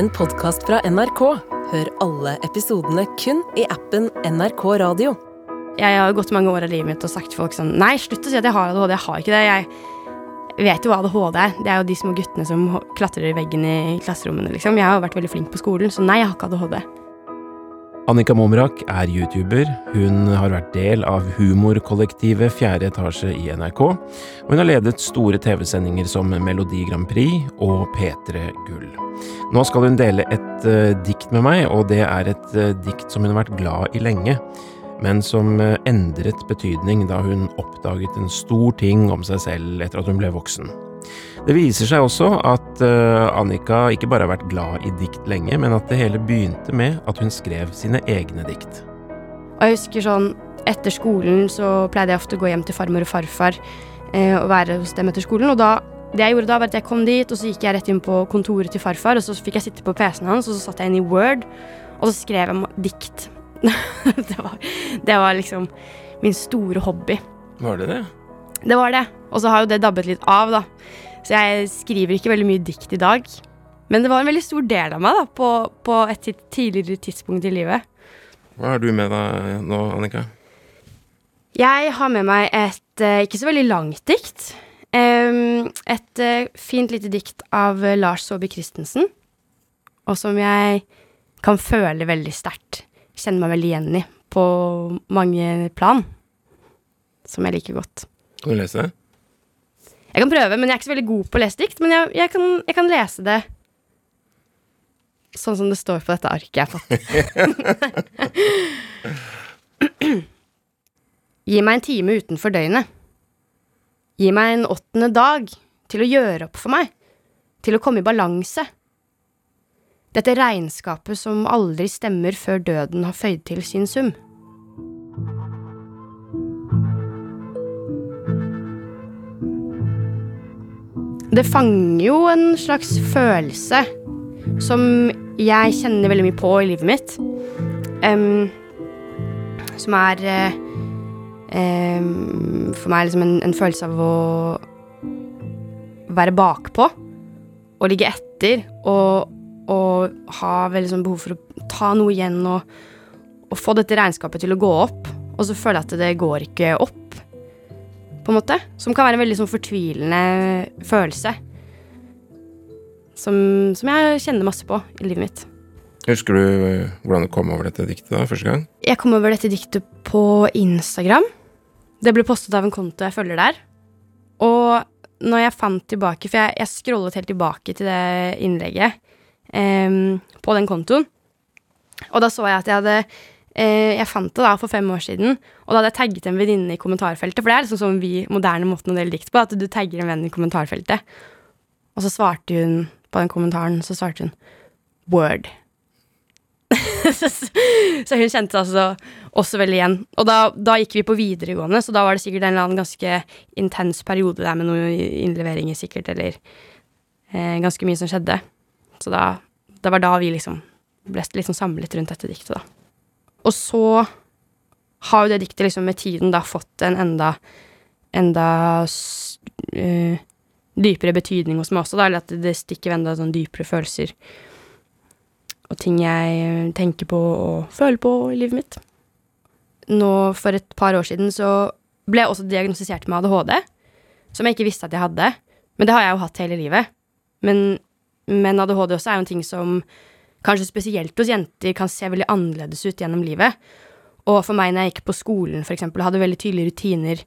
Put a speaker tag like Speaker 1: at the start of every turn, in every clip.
Speaker 1: en podkast fra NRK. Hør alle episodene kun i appen NRK Radio.
Speaker 2: Jeg har gått mange år av livet mitt og sagt til folk sånn Nei, slutt å si at jeg har ADHD. Jeg har ikke det. Jeg vet jo hva ADHD er. Det er jo de små guttene som klatrer i veggen i klasserommene, liksom. Jeg har jo vært veldig flink på skolen, så nei, jeg har ikke ADHD.
Speaker 3: Annika Momrak er YouTuber. Hun har vært del av humorkollektivet Fjerde etasje i NRK, og hun har ledet store TV-sendinger som Melodi Grand Prix og P3 Gull. Nå skal hun dele et uh, dikt med meg, og det er et uh, dikt som hun har vært glad i lenge, men som uh, endret betydning da hun oppdaget en stor ting om seg selv etter at hun ble voksen. Det viser seg også at uh, Annika ikke bare har vært glad i dikt lenge, men at det hele begynte med at hun skrev sine egne dikt.
Speaker 2: Og jeg husker sånn Etter skolen så pleide jeg ofte å gå hjem til farmor og farfar eh, og være hos dem etter skolen. Og da, det jeg gjorde da, var at jeg kom dit, og så gikk jeg rett inn på kontoret til farfar, og så fikk jeg sitte på PC-en hans, og så satt jeg inn i Word, og så skrev jeg dikt. det, var, det var liksom min store hobby.
Speaker 3: Var det det?
Speaker 2: Det var det. Og så har jo det dabbet litt av, da. Så jeg skriver ikke veldig mye dikt i dag. Men det var en veldig stor del av meg da, på, på et tidligere tidspunkt i livet.
Speaker 3: Hva har du med deg nå, Annika?
Speaker 2: Jeg har med meg et uh, ikke så veldig langt dikt. Et uh, fint lite dikt av Lars Saabye Christensen. Og som jeg kan føle veldig sterkt. Kjenne meg veldig igjen i på mange plan. Som jeg liker godt.
Speaker 3: Kan du lese det?
Speaker 2: Jeg kan prøve, men jeg er ikke så veldig god på å lese dikt. Men jeg, jeg, kan, jeg kan, lese det sånn som det står på dette arket jeg har fått. Gi meg en time utenfor døgnet. Gi meg en åttende dag til å gjøre opp for meg, til å komme i balanse. Dette regnskapet som aldri stemmer før døden har føyd til sin sum. Det fanger jo en slags følelse som jeg kjenner veldig mye på i livet mitt. Um, som er um, for meg liksom en, en, følelse av å være bakpå og ligge etter og, og ha veldig sånn behov for å ta noe igjen og, og, få dette regnskapet til å gå opp. Og så føler jeg at det går ikke opp, på en måte. Som kan være en veldig sånn fortvilende følelse. Som, som jeg kjenner masse på i livet mitt.
Speaker 3: Husker du eh, hvordan du kom over dette diktet da, første gang?
Speaker 2: Jeg kom over dette diktet på Instagram. Det ble postet av en konto jeg følger der. Og når jeg fant tilbake, for jeg, jeg scrollet helt tilbake til det innlegget på den kontoen, og da så jeg at jeg hadde eh, Jeg fant det da for fem år siden, og da hadde jeg tagget en venninne i kommentarfeltet. For det er liksom sånn vi moderne måten å dele dikt på, at du tagger en venn i kommentarfeltet. Og så svarte hun på den kommentaren, så svarte hun Word. så hun kjente seg altså også veldig igjen. Og da, da, gikk vi på videregående, så da var det sikkert en eller annen ganske intens periode der med noen innleveringer, sikkert, eller eh, ganske mye som skjedde. Så da, det var da vi liksom ble liksom samlet rundt dette diktet, da. Og så har jo det diktet liksom med tiden da fått en enda enda uh, dypere betydning hos meg også, da, eller at det stikker enda sånn dypere følelser og ting jeg tenker på og føler på i livet mitt. Nå for et par år siden så ble jeg også diagnostisert med ADHD, som jeg ikke visste at jeg hadde. Men det har jeg jo hatt hele livet. Men, men ADHD også er jo en ting som kanskje spesielt hos jenter kan se veldig annerledes ut gjennom livet. Og for meg når jeg gikk på skolen, eksempel, hadde veldig tydelige rutiner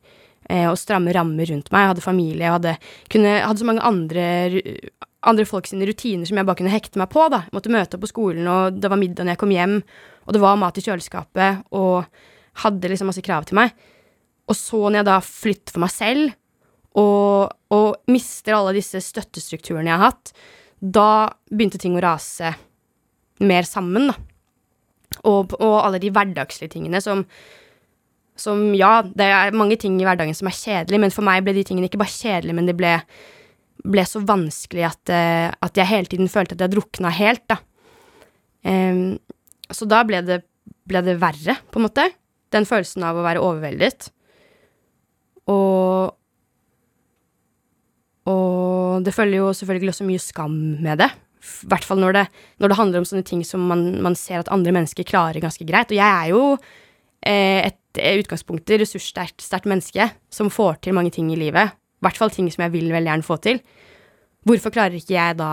Speaker 2: eh, og stramme rammer rundt meg. Jeg hadde familie, jeg hadde, kunne, hadde så mange andre andre folk rutiner som jeg bare kunne hekte meg på. da. Jeg måtte møte opp på skolen, og det var middag når jeg kom hjem, og det var mat i kjøleskapet, og hadde liksom masse krav til meg. Og så når jeg da flytter for meg selv, og, og mister alle disse støttestrukturene jeg har hatt, da begynte ting å rase mer sammen, da. Og, og alle de hverdagslige tingene som som ja, det er mange ting i hverdagen som er kjedelig, men for meg ble de tingene ikke bare kjedelige, men de ble ble så vanskelig at, uh, at, jeg hele tiden følte at jeg drukna helt, da. Um, så da ble det, ble det, verre, på en måte. Den følelsen av å være overveldet. Og Og det følger jo selvfølgelig også mye skam med det. I hvert fall når det, når det handler om sånne ting som man, man ser at andre mennesker klarer ganske greit. Og jeg er jo eh, et utgangspunktet ressurssterkt menneske som får til mange ting i livet. I hvert fall ting som jeg vil veldig gjerne få til. Hvorfor klarer ikke jeg da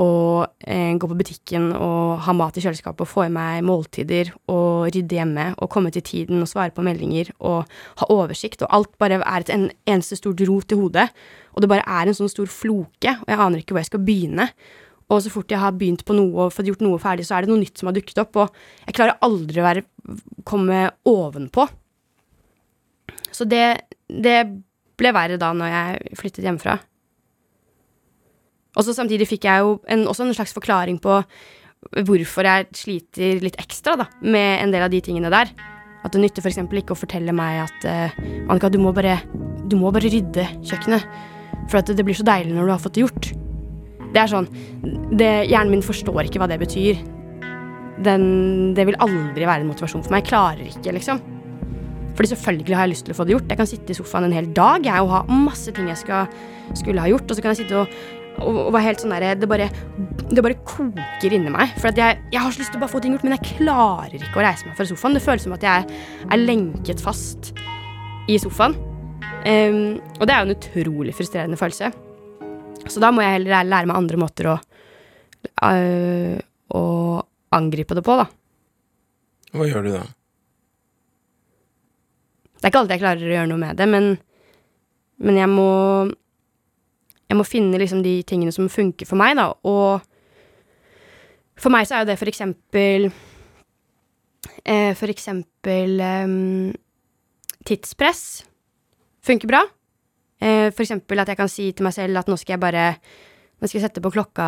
Speaker 2: å eh, gå på butikken og ha mat i kjøleskapet og få i meg måltider og rydde hjemme og komme til tiden og svare på meldinger og ha oversikt, og alt bare er et en, eneste stort rot i hodet, og det bare er en sånn stor floke, og jeg aner ikke hvor jeg skal begynne. Og så fort jeg har begynt på noe og fått gjort noe ferdig, så er det noe nytt som har dukket opp, og jeg klarer aldri å være, komme ovenpå. Så det, det ble verre da når jeg flyttet hjemmefra. Og så samtidig fikk jeg jo en, også en slags forklaring på hvorfor jeg sliter litt ekstra da, med en del av de tingene der. At det nytter f.eks. ikke å fortelle meg at uh, Annika, du må, bare, du må bare rydde kjøkkenet. For at det blir så deilig når du har fått det gjort. Det er sånn det, Hjernen min forstår ikke hva det betyr. Den, det vil aldri være en motivasjon for meg. Jeg klarer ikke, liksom. Fordi selvfølgelig har jeg lyst til å få det gjort. Jeg kan sitte i sofaen en hel dag jeg, og ha masse ting jeg skal, skulle ha gjort. Og så kan jeg sitte og og, var helt sånn der, det bare, det bare koker inni meg. For jeg, jeg, har så lyst til å bare få ting gjort, men jeg klarer ikke å reise meg fra sofaen. Det føles som at jeg er lenket fast i sofaen. Um, og det er jo en utrolig frustrerende følelse. Så da må jeg heller lære meg andre måter å, uh, å angripe det på, da.
Speaker 3: Hva gjør du da?
Speaker 2: Det er ikke alltid jeg klarer å gjøre noe med det, men, men jeg må jeg må finne liksom de tingene som funker for meg, da. Og for meg så er jo det for eksempel eh, For eksempel eh, tidspress funker bra. Eh, for eksempel at jeg kan si til meg selv at nå skal jeg bare Nå skal jeg sette på klokka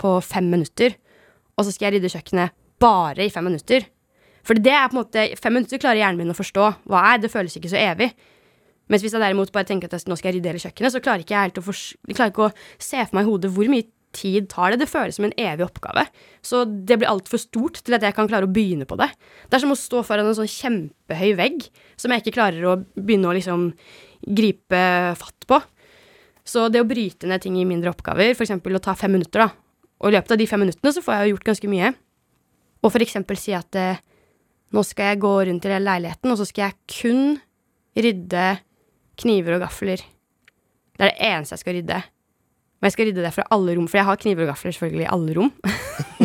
Speaker 2: på fem minutter, og så skal jeg rydde kjøkkenet bare i fem minutter. For det er på en måte Fem minutter klarer hjernen min å forstå hva er. Det føles ikke så evig. Mens hvis jeg derimot bare tenker at nå skal jeg rydde hele kjøkkenet, så klarer ikke jeg helt å, klarer ikke å se for meg i hodet hvor mye tid tar det. Det føles som en evig oppgave. Så det blir altfor stort til at jeg kan klare å begynne på det. Det er som å stå foran en sånn kjempehøy vegg som jeg ikke klarer å begynne å liksom gripe fatt på. Så det å bryte ned ting i mindre oppgaver, f.eks. å ta fem minutter, da, og i løpet av de fem minuttene så får jeg jo gjort ganske mye. Og eksempel si at eh, nå skal jeg gå rundt i leiligheten, og så skal jeg kun rydde kniver og gafler. Det er det eneste jeg skal rydde. Men jeg skal rydde det fra alle rom, for jeg har kniver og gafler selvfølgelig i alle rom.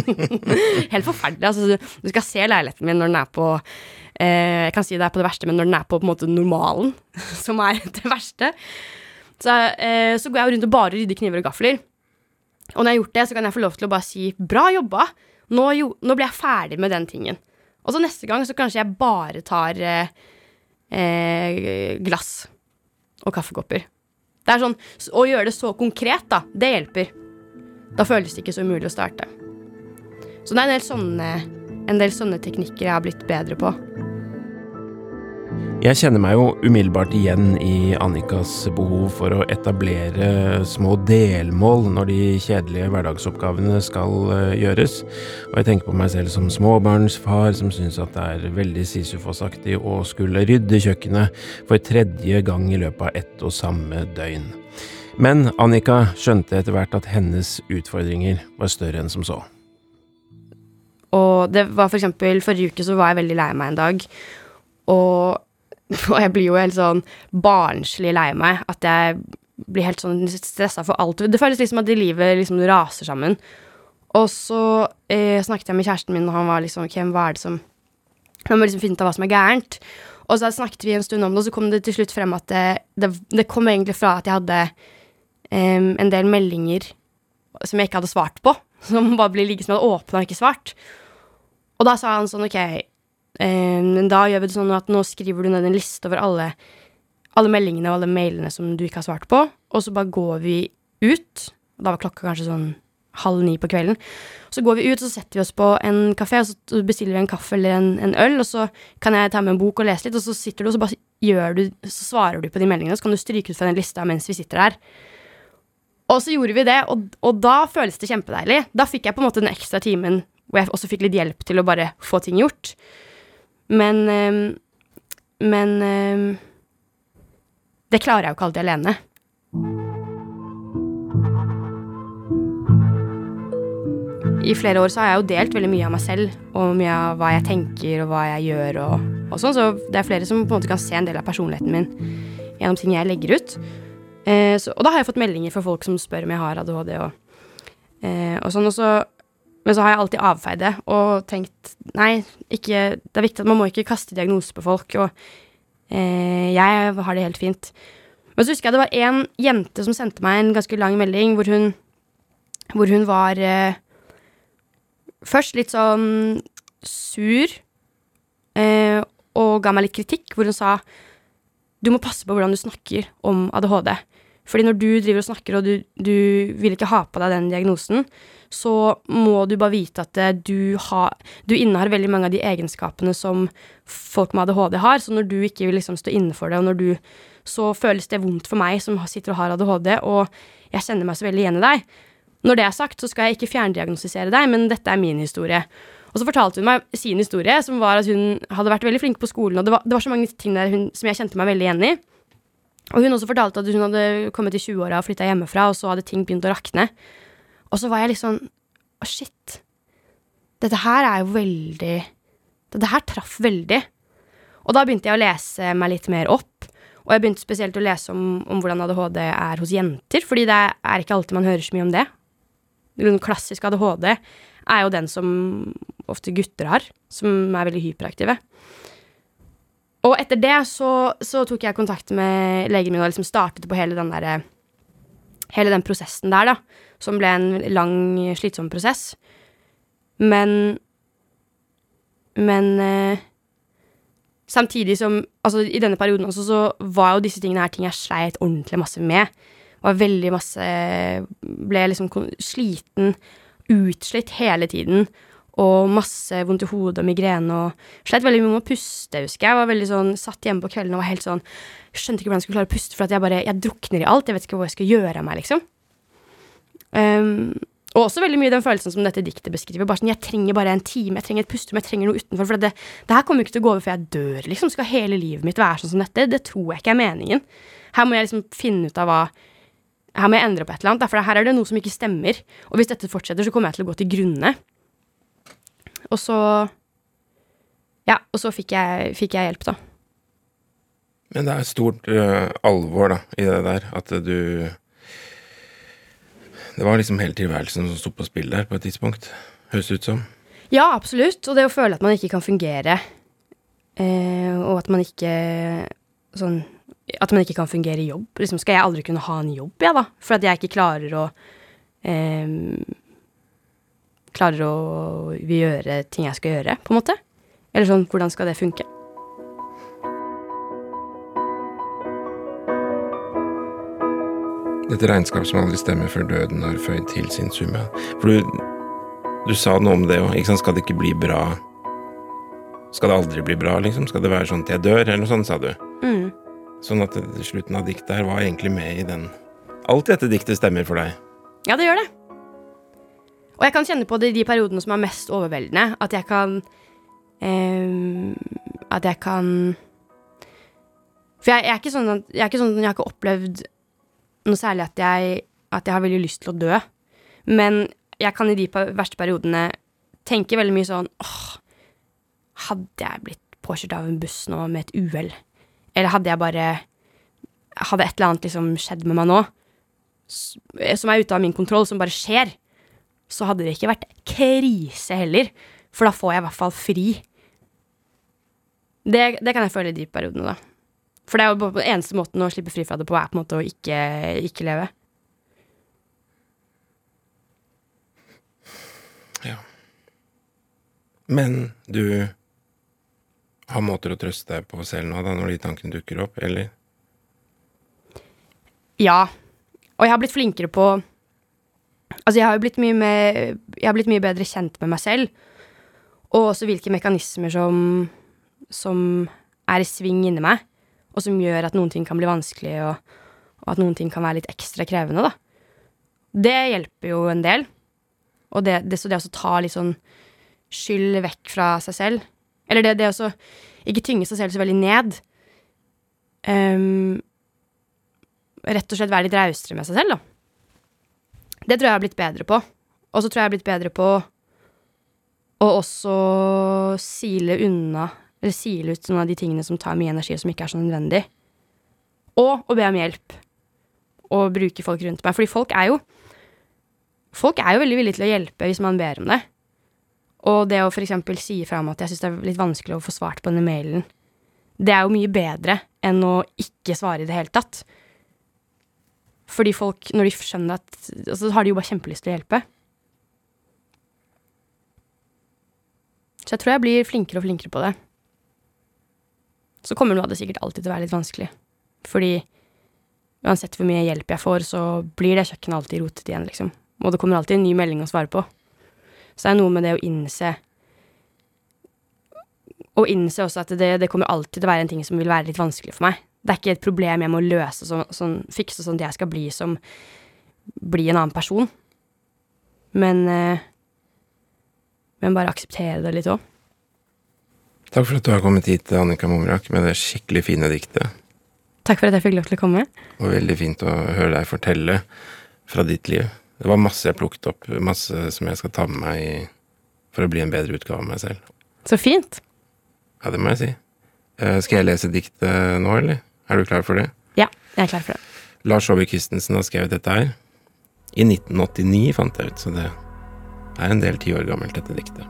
Speaker 2: Helt forferdelig. Altså, du skal se leiligheten min når den er på eh, Jeg kan si det er på det verste, men når den er på, på en måte normalen, som er det verste. Så, eh, så går jeg rundt og bare rydder kniver og gafler. Og når jeg har gjort det, så kan jeg få lov til å bare si 'bra jobba'. Nå, jo, nå blir jeg ferdig med den tingen. Og så neste gang så kanskje jeg bare tar eh, eh glass og kaffekopper. Det er sånn, Å gjøre det så konkret, da, det hjelper. Da føles det ikke så umulig å starte. Så det er en del sånne, en del sånne teknikker jeg har blitt bedre på.
Speaker 3: Jeg kjenner meg jo umiddelbart igjen i Annikas behov for å etablere små delmål når de kjedelige hverdagsoppgavene skal eh, gjøres, og jeg tenker på meg selv som småbarnsfar som syns at det er veldig Sisyfos-aktig å skulle rydde kjøkkenet for tredje gang i løpet av ett og samme døgn. Men Annika skjønte etter hvert at hennes utfordringer var større enn som så.
Speaker 2: Og det var for eksempel forrige uke så var jeg veldig lei meg en dag. Og Og jeg blir jo helt sånn barnslig lei meg. At jeg blir helt sånn stressa for alt. Det føles liksom at livet liksom raser sammen. Og så eh, snakket jeg med kjæresten min, og han var liksom Ok, hva er det som Han må liksom finne ut av hva som er gærent. Og så snakket vi en stund om det, og så kom det til slutt frem at det, det, det kom egentlig fra at jeg hadde um, en del meldinger som jeg ikke hadde svart på. Som bare ble liggende som jeg hadde åpna og ikke svart. Og da sa han sånn, ok, Eh, men da gjør vi det sånn at nå skriver du ned en liste over alle, alle meldingene og alle mailene som du ikke har svart på, og så bare går vi ut. Da var klokka kanskje sånn halv ni på kvelden. Så går vi ut, så setter vi oss på en kafé, og så bestiller vi en kaffe eller en, en, øl, og så kan jeg ta med en bok og lese litt, og så sitter du, og så bare gjør du, så svarer du på de meldingene, og så kan du stryke ut fra den lista mens vi sitter der. Og så gjorde vi det, og, og da føles det kjempedeilig. Da fikk jeg på en måte den ekstra timen hvor jeg også fikk litt hjelp til å bare få ting gjort. Men ehm, Men ehm, det klarer jeg jo ikke alltid alene. i flere år så har jeg jo delt veldig mye av meg selv, og mye av hva jeg tenker og hva jeg gjør og, og sånn, så det er flere som på en måte kan se en del av personligheten min gjennom ting jeg legger ut. Eh, så, og da har jeg fått meldinger fra folk som spør om jeg har ADHD og, eh, og sånn, og så men så har jeg alltid avfeid det og tenkt nei, ikke, det er viktig at man må ikke kaste diagnoser på folk, og eh, jeg har det helt fint. Men så husker jeg det var en jente som sendte meg en ganske lang melding hvor hun, hvor hun var eh, først litt sånn sur eh, og ga meg litt kritikk, hvor hun sa du må passe på hvordan du snakker om ADHD. Fordi når du driver og snakker og du, du vil ikke ha på deg den diagnosen, så må du bare vite at eh, du, har, du innehar veldig mange av de egenskapene som folk med ADHD har. Så når du ikke vil liksom stå inne for det, og når du Så føles det vondt for meg som sitter og har ADHD, og jeg kjenner meg så veldig igjen i deg. Når det er sagt, så skal jeg ikke fjerndiagnostisere deg, men dette er min historie. Og så fortalte hun meg sin historie, som var at hun hadde vært veldig flink på skolen, og det var, det var så mange ting der hun, som jeg kjente meg veldig igjen i. Og hun også fortalte at hun hadde kommet i 20-åra og flytta hjemmefra, og så hadde ting begynt å rakne. Og så var jeg litt sånn Å, shit. Dette her er jo veldig Dette her traff veldig. Og da begynte jeg å lese meg litt mer opp. Og jeg begynte spesielt å lese om, om hvordan ADHD er hos jenter, fordi det er ikke alltid man hører så mye om det. Den klassiske ADHD er jo den som ofte gutter har, som er veldig hyperaktive. Og etter det så, så tok jeg kontakt med legen min og liksom startet på hele den der, Hele den prosessen der, da. Som ble en lang, slitsom prosess. Men Men eh, samtidig som Altså, i denne perioden også, så var jo disse tingene her ting jeg sleit ordentlig masse med. Var veldig masse Ble liksom sliten, utslitt hele tiden og masse vondt i hodet og migrene og slet veldig mye med å puste, husker jeg. jeg. Var veldig sånn, Satt hjemme på kvelden og var helt sånn Skjønte ikke hvordan jeg skulle klare å puste, for jeg bare Jeg drukner i alt. Jeg vet ikke hva jeg skal gjøre av meg, liksom. Um, og også veldig mye den følelsen som dette diktet beskriver. Bare sånn, Jeg trenger bare en time, jeg trenger et pusterom, jeg trenger noe utenfor. For det, det her kommer jo ikke til å gå over før jeg dør, liksom. Skal hele livet mitt være sånn som dette? Det tror jeg ikke er meningen. Her må jeg liksom finne ut av hva Her må jeg endre på et eller annet, for her er det noe som ikke stemmer. Og hvis dette fortsetter, så kommer jeg til å gå til grunne. Og så Ja, og så fikk jeg, fikk jeg hjelp, da.
Speaker 3: Men det er stort uh, alvor da, i det der, at du Det var liksom hele tilværelsen som sto på spill der på et tidspunkt, høres det ut som.
Speaker 2: Ja, absolutt. Og det å føle at man ikke kan fungere, eh, og at man ikke sånn At man ikke kan fungere i jobb. Liksom, skal jeg aldri kunne ha en jobb, jeg, ja, da? For at jeg ikke klarer å eh, klarer å gjøre ting jeg skal gjøre, på en måte. Eller sånn, hvordan skal det funke?
Speaker 3: Dette regnskapet som aldri stemmer før døden har føyd til sin summe. For du, du sa noe om det òg, ikke sant. Skal det ikke bli bra Skal det aldri bli bra, liksom? Skal det være sånn til jeg dør, eller noe sånt, sa du. Mm. Sånn at slutten av diktet her var egentlig med i den Alt dette diktet stemmer for deg?
Speaker 2: Ja, det gjør det. Og jeg kan kjenne på det i de periodene som er mest overveldende. At jeg kan um, At jeg kan For jeg, jeg, er ikke sånn at jeg, ikke sånn, jeg har ikke opplevd noe særlig at jeg, at jeg har veldig lyst til å dø. Men jeg kan i de verste periodene tenke veldig mye sånn åh, hadde jeg blitt påkjørt av en buss nå med et uhell? Eller hadde jeg bare Hadde et eller annet liksom skjedd med meg nå, som er ute av min kontroll, som bare skjer? Så hadde det ikke vært krise heller, for da får jeg i hvert fall fri. Det, det kan jeg føle i de periodene, da. For det er jo på den eneste måten å slippe fri fra det på, er på en måte å ikke, ikke leve.
Speaker 3: Ja. Men du har måter å trøste deg på selv nå, da, når de tankene dukker opp, eller?
Speaker 2: Ja. Og jeg har blitt flinkere på Altså, jeg har jo blitt mye, med, jeg har blitt mye bedre kjent med meg selv, og også hvilke mekanismer som, som er i sving inni meg, og som gjør at noen ting kan bli vanskelig, og, og, at noen ting kan være litt ekstra krevende, da. Det hjelper jo en del. Og det, det, så det å ta litt sånn skyld vekk fra seg selv Eller det, det å ikke tynge seg selv så veldig ned. Um, rett og slett være litt rausere med seg selv, da. Det tror jeg jeg har blitt bedre på. Og så tror jeg jeg har blitt bedre på å også sile unna, eller sile ut noen av de tingene som tar mye energi, og som ikke er så nødvendig. Og å be om hjelp. Og bruke folk rundt meg. Fordi folk er jo Folk er jo veldig villige til å hjelpe hvis man ber om det. Og det å f.eks. si fra om at jeg syns det er litt vanskelig å få svart på denne mailen, det er jo mye bedre enn å ikke svare i det hele tatt. Fordi folk, når de skjønner at altså, Så har de jo bare kjempelyst til å hjelpe. Så jeg tror jeg blir flinkere og flinkere på det. Så kommer noe av det sikkert alltid til å være litt vanskelig. Fordi uansett hvor mye hjelp jeg får, så blir det kjøkkenet alltid rotet igjen, liksom. Og det kommer alltid en ny melding å svare på. Så det er noe med det å innse Å innse også at det, det kommer alltid til å være en ting som vil være litt vanskelig for meg. Det er ikke et problem jeg må løse, sånn, sånn, fikse sånn at jeg skal bli som Bli en annen person. Men eh, Men bare akseptere det litt òg.
Speaker 3: Takk for at du har kommet hit, Annika Mumrak, med det skikkelig fine diktet.
Speaker 2: Takk for at jeg fikk lov til å komme.
Speaker 3: Og veldig fint å høre deg fortelle fra ditt liv. Det var masse jeg plukket opp, masse som jeg skal ta med meg for å bli en bedre utgave av meg selv.
Speaker 2: Så fint.
Speaker 3: Ja, det må jeg si. Eh, skal jeg lese diktet nå, eller? Er du klar for det?
Speaker 2: Ja, jeg er klar for det.
Speaker 3: Lars Aabye Christensen har skrevet dette her. I 1989, fant jeg ut, så det er en del tiår gammelt, dette diktet.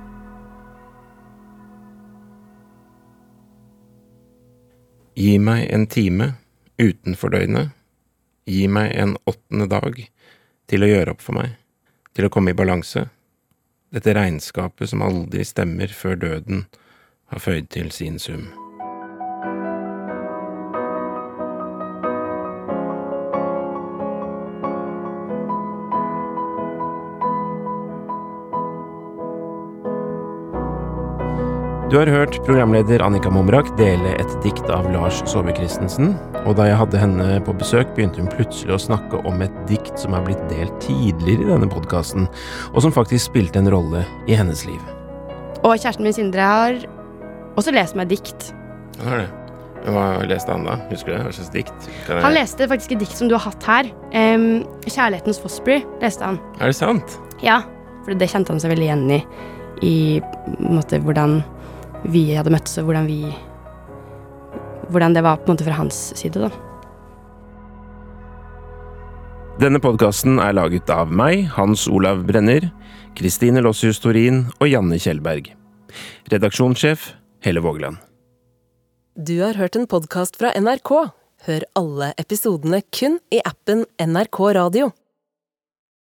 Speaker 3: Gi meg en time utenfor døgnet. Gi meg en åttende dag til å gjøre opp for meg, til å komme i balanse. Dette regnskapet som aldri stemmer før døden har føyd til sin sum. Du har hørt programleder Annika Momrak dele et dikt av Lars Saabye Christensen, og da jeg hadde henne på besøk, begynte hun plutselig å snakke om et dikt som er blitt delt tidligere i denne podkasten, og som faktisk spilte en rolle i hennes liv.
Speaker 2: Og kjæresten min Sindre har også lest meg dikt.
Speaker 3: Hva er det. Hva leste han da? Husker du det? Hva slags dikt? Kan jeg-
Speaker 2: Han leste faktisk et dikt som du har hatt her. Um, 'Kjærlighetens Fosbury' leste han.
Speaker 3: Er det sant?
Speaker 2: Ja, for det kjente han seg veldig igjen i. I en måte, hvordan vi hadde møttes, og hvordan vi Hvordan det var på en måte fra hans side, da.
Speaker 3: Denne podkasten er laget av meg, Hans Olav Brenner, Kristine Lossius Torin og Janne Kjellberg. Redaksjonssjef Helle Vågland.
Speaker 1: Du har hørt en podkast fra NRK. Hør alle episodene kun i appen NRK Radio.